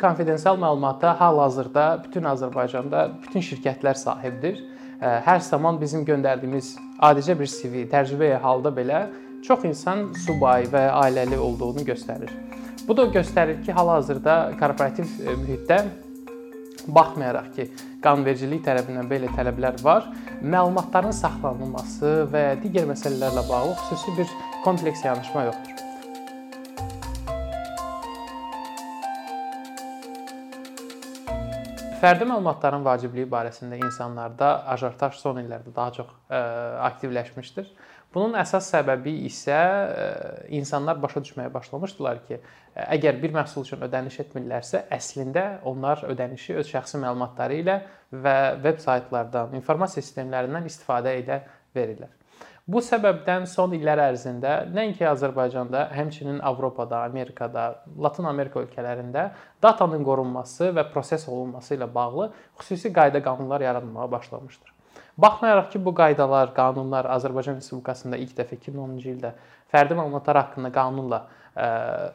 konfidensial məlumata hal-hazırda bütün Azərbaycanda bütün şirkətlər sahibdir. Hər zaman bizim göndərdiyimiz adicə bir CV, təcrübəyə halda belə çox insan subay və ailəli olduğunu göstərir. Bu da göstərir ki, hal-hazırda korporativ e, mühitdə baxmayaraq ki, qanunvericilik tərəfindən belə tələblər var, məlumatların saxlanılması və digər məsələlərlə bağlı xüsusi bir kompleks yanaşma yoxdur. Fərdi məlumatların vacibliyi barəsində insanlarda ajotaj son illərdə daha çox ə, e, aktivləşmişdir. Bunun əsas səbəbi isə e, insanlar başa düşməyə başlamışdılar ki, e, əgər bir məhsul üçün ödəniş etmirlərsə, əslində onlar ödənişi öz şəxsi məlumatları ilə və veb saytlardan, informasiya sistemlərindən istifadə edə verirlər. Bu səbəbdən son illər ərzində nəinki Azərbaycanda, həmçinin Avropada, Amerikada, Latin Amerika ölkələrində datanın qorunması və proses olunması ilə bağlı xüsusi qayda qanunlar yaranmağa başlamışdır. Baxmayaraq ki, bu qaydalar, qanunlar Azərbaycan Respublikasında ilk dəfə 2010-cu ildə fərdi məlumatlar haqqında qanunla e,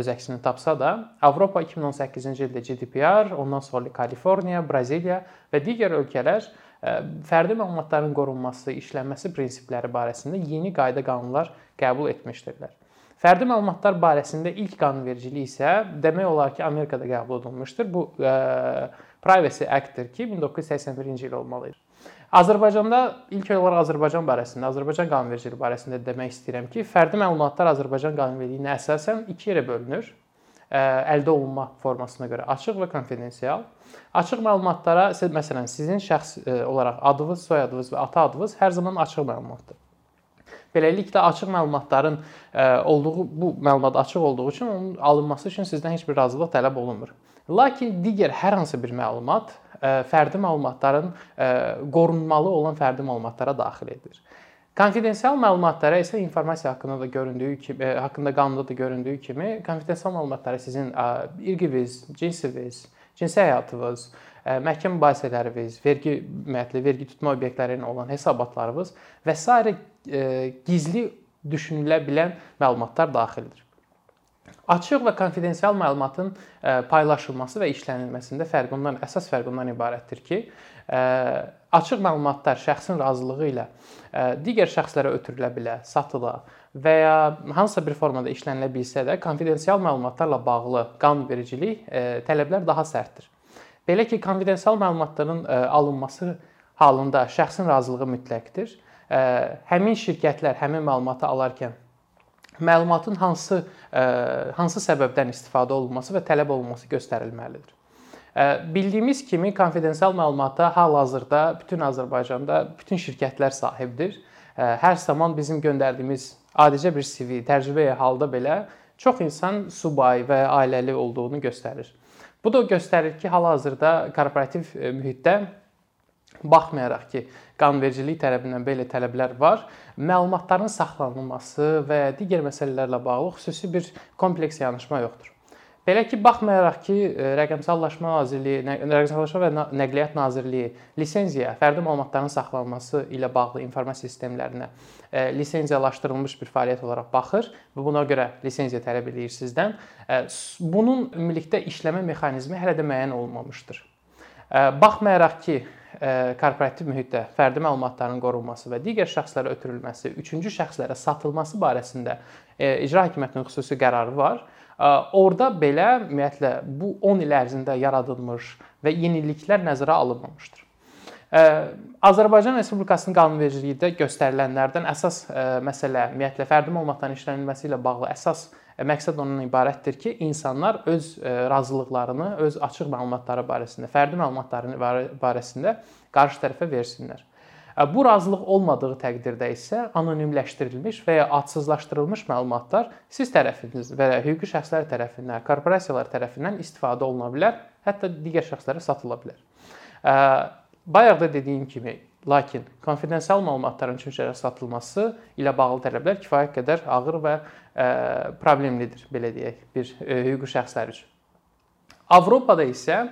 öz əksini tapsa da, Avropa 2018-ci ildə GDPR, ondan sonra Kaliforniya, Braziliya və digər ölkələr e, fərdi məlumatların qorunması, işlənməsi prinsipləri barəsində yeni qayda qanunlar qəbul etmişdirlər. Fərdi məlumatlar barəsində ilk qanunvericilik isə demək olar ki, Amerikada qəbul olunmuşdur. Bu e, Privacy Act-dir ki, 1981-ci il olmalı idi. Azərbaycanda ilk olaraq Azərbaycan barəsində, Azərbaycan qanunvericiliyi barəsində demək istəyirəm ki, fərdi məlumatlar Azərbaycan qanunvericiliyinə əsasən iki yerə bölünür. Əldə olunma formasına görə açıq və konfidensial. Açıq məlumatlara məsələn sizin şəxs olaraq adınız, soyadınız və ata adınız hər zaman açıq məlumatdır. Beləliklə açıq məlumatların olduğu bu məlumat açıq olduğu üçün onun alınması üçün sizdən heç bir razılıq tələb olunmur. Lakin digər hər hansı bir məlumat fərdi məlumatların qorunmalı olan fərdi məlumatlara daxil edilir. Konfidensial məlumatlara isə informasiya haqqında da göründüyü kimi, haqqında qanunda da göründüyü kimi, konfidensial məlumatlara sizin irqiniz, cinsiniz, cinsi həyatınız, məhkəmə mübahisələriniz, vergi ümumiyyətlə vergi tutma obyektlərinin olan hesabatlarınız və s. gizli düşünülə bilən məlumatlar daxildir. Açıq və konfidensial məlumatın e, paylaşılması və işlənilməsində fərq ondan əsas fərq ondan ibarətdir ki, e, açıq məlumatlar şəxsin razılığı ilə e, digər şəxslərə ötürülə bilər, satıla və ya hansısa bir formada işlənilə bilsə də, konfidensial məlumatlarla bağlı qanunvericilik tələblər daha sərtdir. Belə ki, konfidensial məlumatların alınması halında şəxsin razılığı mütləqdir. Həmin şirkətlər həmin məlumatı alarkən məlumatın hansı hansı səbəbdən istifadə olunması və tələb olunması göstərilməlidir. Bildiyimiz kimi konfidensial məlumata hal-hazırda bütün Azərbaycanda bütün şirkətlər sahibdir. Hər zaman bizim göndərdiyimiz adicə bir CV, təcrübəyə halda belə çox insan subay və ailəli olduğunu göstərir. Bu da göstərir ki, hal-hazırda korporativ mühitdə baxmayaraq ki, qanunvericilik tərəfindən belə tələblər var, məlumatların saxlanılması və digər məsələlərlə bağlı xüsusi bir kompleks yanaşma yoxdur. Belə ki, baxmayaraq ki, Rəqəmsallaşma Nazirliyi, Rəqəmsallaşma və Nəqliyyat Nazirliyi lisenziya, fərdi məlumatların saxlanılması ilə bağlı informasiya sistemlərinə lisenziyalaşdırılmış bir fəaliyyət olaraq baxır və buna görə lisenziya tələb eləyir sizdən. Bunun ümumilikdə işləmə mexanizmi hələ də müəyyən olunmamışdır. Baxmayaraq ki, korporativ mühitdə fərdi məlumatların qorunması və digər şəxslərə ötürülməsi, üçüncü şəxslərə satılması barəsində icra hakimiyyətinin xüsusi qərarı var. Orda belə ümumiyyətlə bu 10 il ərzində yaradılmış və yeniliklər nəzərə alınmamışdır. Azərbaycan Respublikasının qanunvericiliyində göstərilənlərdən əsas məsələ ümumiyyətlə fərdi məlumatların işlənilməsi ilə bağlı əsas məqsəd ondan ibarətdir ki, insanlar öz e, razılıqlarını, öz açıq məlumatları barəsində, fərdi məlumatları barəsində qarşı tərəfə versinlər. E, bu razılıq olmadığı təqdirdə isə anonimləşdirilmiş və ya adsızlaşdırılmış məlumatlar siz tərəfiniz və ya hüquqi şəxslər tərəfindən, korporasiyalar tərəfindən istifadə oluna bilər, hətta digər şəxslərə satıla bilər. E, bayaq da dediyim kimi, Lakin konfidensial məlumatların üçüncülərə satılması ilə bağlı tələblər kifayət qədər ağır və problemlidir, belə deyək, bir hüquqi şəxslər üçün. Avropada isə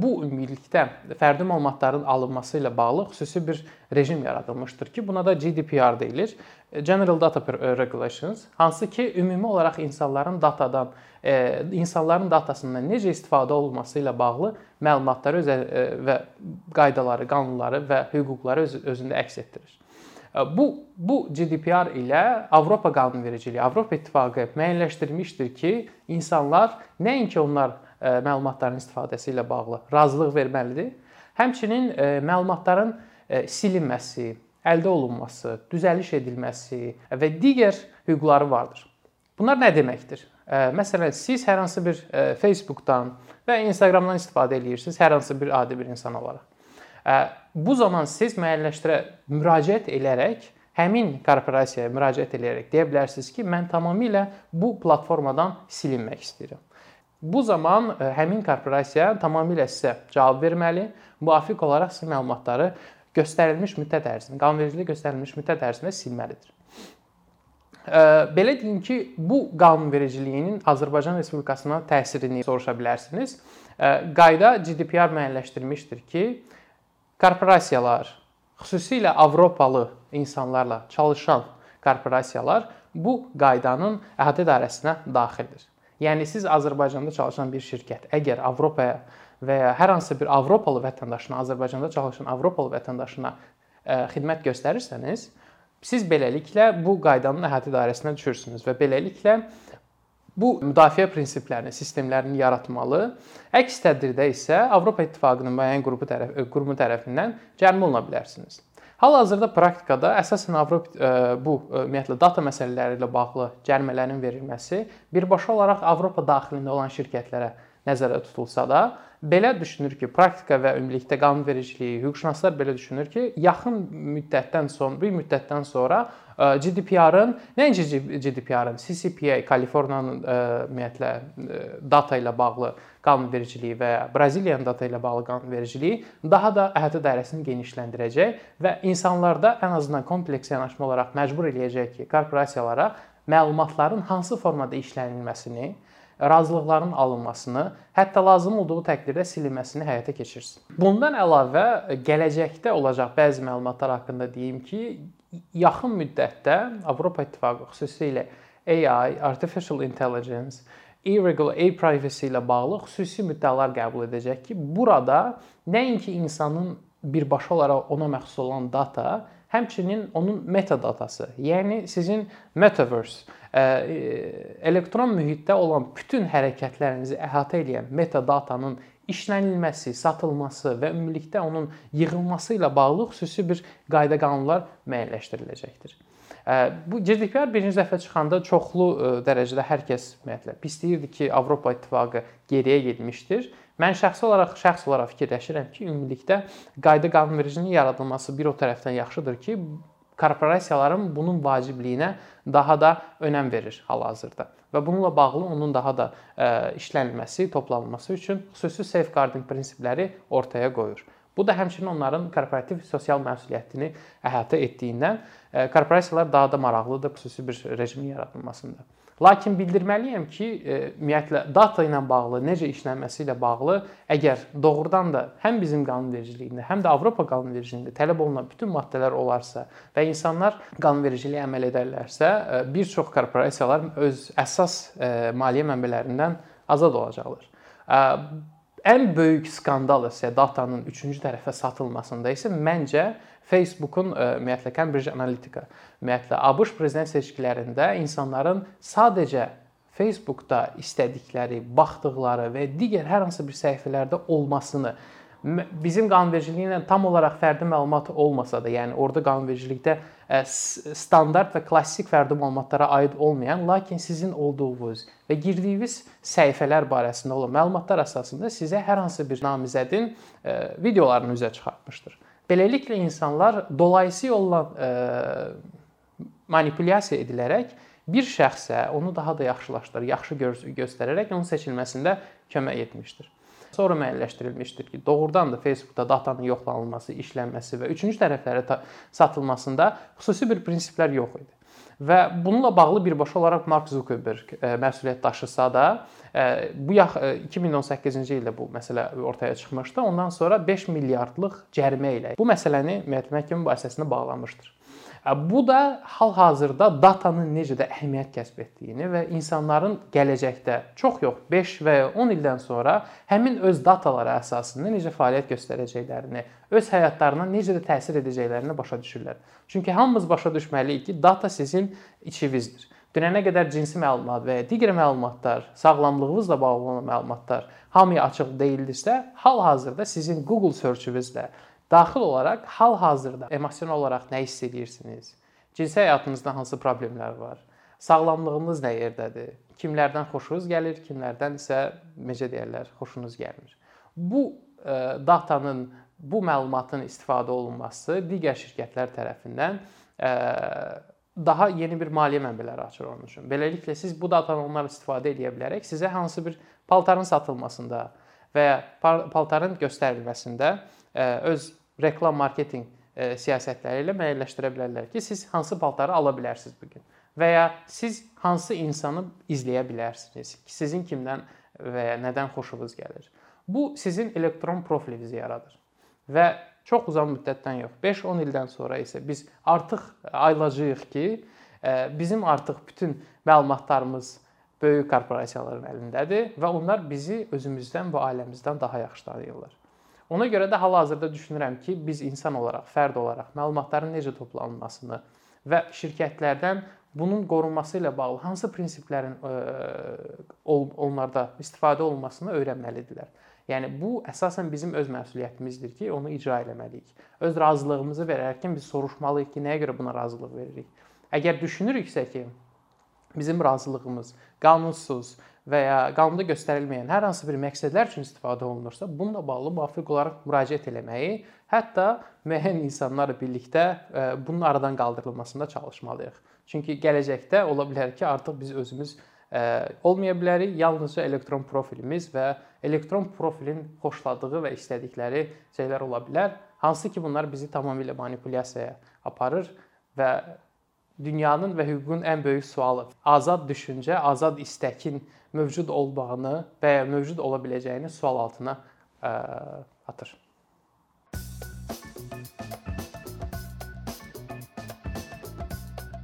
bu ümumilikdə fərdi məlumatların alınması ilə bağlı xüsusi bir rejim yaradılmışdır ki, buna da GDPR deyilir. General Data Regulations, hansı ki, ümumi olaraq insanların datadan, insanların datasından necə istifadə olunması ilə bağlı məlumatları özə və qaydaları, qanunları və hüquqları öz özündə əks etdirir. Bu bu GDPR ilə Avropa qanunvericiliyi, Avropa İttifaqı müəyyənləşdirmişdir ki, insanlar nəinki onlar məlumatların istifadəsi ilə bağlı razılıq verməlidir. Həmçinin məlumatların silinməsi, əldə olunması, düzəliş edilməsi və digər hüquqları vardır. Bunlar nə deməkdir? Məsələn, siz hər hansı bir Facebook-dan və Instagram-dan istifadə edirsiniz, hər hansı bir adi bir insan olaraq. Bu zaman siz müəyyənləşdirə müraciət edərək həmin korporasiyaya müraciət edərək deyə bilərsiniz ki, mən tamamilə bu platformadan silinmək istəyirəm. Bu zaman e, həmin korporasiya tamamilə sizə cavab verməli, müvafiq olaraq sizin məlumatları göstərilmiş müddət ərzində, qanunvericiliyə göstərilmiş müddət ərzində silməlidir. E, belə deyim ki, bu qanunvericiliyinin Azərbaycan Respublikasına təsirini soruşa bilərsiniz. E, qayda GDPR müəyyənləşdirmişdir ki, korporasiyalar, xüsusilə Avropalı insanlarla çalışan korporasiyalar bu qaydanın əhatə dairəsinə daxildir. Yəni siz Azərbaycanda çalışan bir şirkət əgər Avropaya və ya hər hansı bir Avropalı vətəndaşına, Azərbaycanda çalışan Avropalı vətəndaşına ə, e, xidmət göstərirsəniz, siz beləliklə bu qaydanın əhatə dairəsinə düşürsünüz və beləliklə bu müdafiə prinsiplərini, sistemlərini yaratmalı. Əks təqdirdə isə Avropa İttifaqının müəyyən qrupu tərəf qrupu tərəfindən cərimə oluna bilərsiniz. Hal-hazırda praktikada əsasən Avropa e, bu e, ümumiyyətlə data məsələləri ilə bağlı cərimələrin verilməsi birbaşa olaraq Avropa daxilində olan şirkətlərə nəzərdə tutulsa da, belə düşünür ki, praktika və ümumilikdə qanunvericiliyi, hüquqşünaslar belə düşünür ki, yaxın müddətdən sonra, bir müddətdən sonra e, GDPR-ın, nəinki GDPR-ın, CCPA, Kaliforniyanın ümumiyyətlə data ilə bağlı qanunvericiliyi və Braziliyanın data ilə bağlı qanunvericiliyi daha da əhatə dairəsini genişləndirəcək və insanlarda ən azından kompleks yanaşma olaraq məcbur eləyəcək ki, korporasiyalara məlumatların hansı formada işlənilməsini, razılıqların alınmasını, hətta lazım olduğu təqdirdə silinməsini həyata keçirsin. Bundan əlavə gələcəkdə olacaq bəzi məlumatlar haqqında deyim ki, yaxın müddətdə Avropa İttifaqı xüsusilə AI, artificial intelligence e-regular e-privacy ilə bağlı xüsusi müddəalar qəbul edəcək ki, burada nəinki insanın birbaşa olaraq ona məxsus olan data, həmçinin onun metadatası, yəni sizin metaverse elektron mühitdə olan bütün hərəkətlərinizi əhatə edən metadatanın işlənilməsi, satılması və ümumilikdə onun yığılması ilə bağlı xüsusi bir qayda qanunlar müəyyənləşdiriləcəkdir. Bu GDPR birinci dəfə çıxanda çoxlu dərəcədə hər kəs ümumiyyətlə istəyirdi ki, Avropa İttifaqı geriyə getmişdir. Mən şəxsi olaraq şəxs olaraq fikirləşirəm ki, ümumilikdə qayda qanunvericiliyin yaradılması bir o tərəfdən yaxşıdır ki, korporasiyaların bunun vacibliyinə daha da önəm verir hal-hazırda və bununla bağlı onun daha da ə, işlənilməsi, toplanılması üçün xüsusi safeguarding prinsipləri ortaya qoyur. Bu da həmçinin onların korporativ sosial məsuliyyətini əhatə etdiyindən e, korporasiyalar daha da maraqlıdır xüsusi bir rejimin yaradılmasında. Lakin bildirməliyəm ki, e, ümumiyyətlə data ilə bağlı, necə işlənməsi ilə bağlı, əgər doğrudan da həm bizim qanunvericiliyində, həm də Avropa qanunvericiliyində tələb olunan bütün maddələr olarsa və insanlar qanunvericiliyə əməl edərlərsə, e, bir çox korporasiyalar öz əsas maliyyə mənbələrindən azad olacaqlar. Ən böyük skandal isə datanın üçüncü tərəfə satılmasında isə məncə Facebookun e, ümumiyyətlə Cambridge Analytica, ümumiyyətlə ABŞ prezident seçkilərində insanların sadəcə Facebookda istədikləri, baxdıqları və digər hər hansı bir səhifələrdə olmasını bizim qanunvericiliyinə tam olaraq fərdi məlumat olmasa da, yəni orada qanunvericilikdə standart və klassik fərdi məlumatlara aid olmayan, lakin sizin olduğunuz və girdiyiniz səhifələr barəsində olan məlumatlar əsasında sizə hər hansı bir namizədin videolarını üzə çıxartmışdır. Beləliklə insanlar dolayısi yolla manipulyasiya edilərək bir şəxsə onu daha da yaxşılaşdırır, yaxşı göstərərək onun seçilməsində kömək etmişdir. Sonra müəyyənləşdirilmişdir ki, doğrudan da Facebookda datanın yoxlanılması, işlənməsi və üçüncü tərəflərə satılmasında xüsusi bir prinsiplər yox idi. Və bununla bağlı birbaşa olaraq Mark Zuckerberg məsuliyyət daşısa da, bu yax 2018-ci ildə bu məsələ ortaya çıxmışdı. Ondan sonra 5 milyardlıq cərimə ilə bu məsələni məhkəmə mübahisəsində bağlamışdır. Bu da hal-hazırda datanın necə də əhəmiyyət kəsb etdiyini və insanların gələcəkdə çox yox 5 və ya 10 ildən sonra həmin öz dataları əsasında necə fəaliyyət göstərəcəklərini, öz həyatlarına necə də təsir edəcəklərini başa düşürlər. Çünki hamımız başa düşməliyik ki, data sizin içinizdir. Dünənə qədər cinsi məlumat və digər məlumatlar, sağlamlığınızla bağlı olan məlumatlar hamıya açıq deyildirsə, hal-hazırda sizin Google search-ünüzlə daxil olaraq hal-hazırda emosional olaraq nə hiss edirsiniz? Cinsi həyatınızda hansı problemlər var? Sağlamlığınız nə yerdədir? Kimlərdən xoşunuz gəlir, kimlərdən isə necə deyirlər, xoşunuz gəlmir. Bu e, datanın, bu məlumatın istifadə olunması digər şirkətlər tərəfindən e, daha yeni bir maliyyə mənbələri açır onun üçün. Beləliklə siz bu datadan onlar istifadə edə bilərək sizə hansı bir paltarın satılmasında və ya paltarın göstərilməsində e, öz reklam marketinq e, siyasətləri ilə müəyyənləşdirə bilərlər ki, siz hansı paltarı ala bilərsiniz bu gün və ya siz hansı insanı izləyə bilərsiniz sizin kimdən və ya nədən xoşunuz gəlir. Bu sizin elektron profilinizi yaradır. Və çox uzun müddətdən yox, 5-10 ildən sonra isə biz artıq aylacağıq ki, e, bizim artıq bütün məlumatlarımız böyük korporasiyaların əlindədir və onlar bizi özümüzdən və ailəmizdən daha yaxşı tanıyırlar. Ona görə də hal-hazırda düşünürəm ki, biz insan olaraq, fərd olaraq məlumatların necə toplanmasını və şirkətlərdən bunun qorunması ilə bağlı hansı prinsiplərin e, onlarda istifadə olunmasını öyrənməlidirlər. Yəni bu əsasən bizim öz məsuliyyətimizdir ki, onu icra etməliyik. Öz razılığımızı verərkən biz soruşmalıyıq ki, nəyə görə buna razılıq veririk? Əgər düşünürüksə ki, bizim razılığımız qanunsuz və ya qanunda göstərilməyən hər hansı bir məqsədlər üçün istifadə olunursa, bununla bağlı müvafiq olaraq müraciət etməyi, hətta müəyyən insanlarla birlikdə e, bunun aradan qaldırılmasında çalışmalıyıq. Çünki gələcəkdə ola bilər ki, artıq biz özümüz e, olmaya bilərik. Yalnızca elektron profilimiz və elektron profilin xoşladığı və istədikləri şeylər ola bilər. Hansı ki, bunlar bizi tamamilə manipulyasiyaya aparır və dünyanın və hüququn ən böyük sualı azad düşüncə, azad istəkin mövcud olmağını və ya mövcud ola biləcəyini sual altına ə, atır.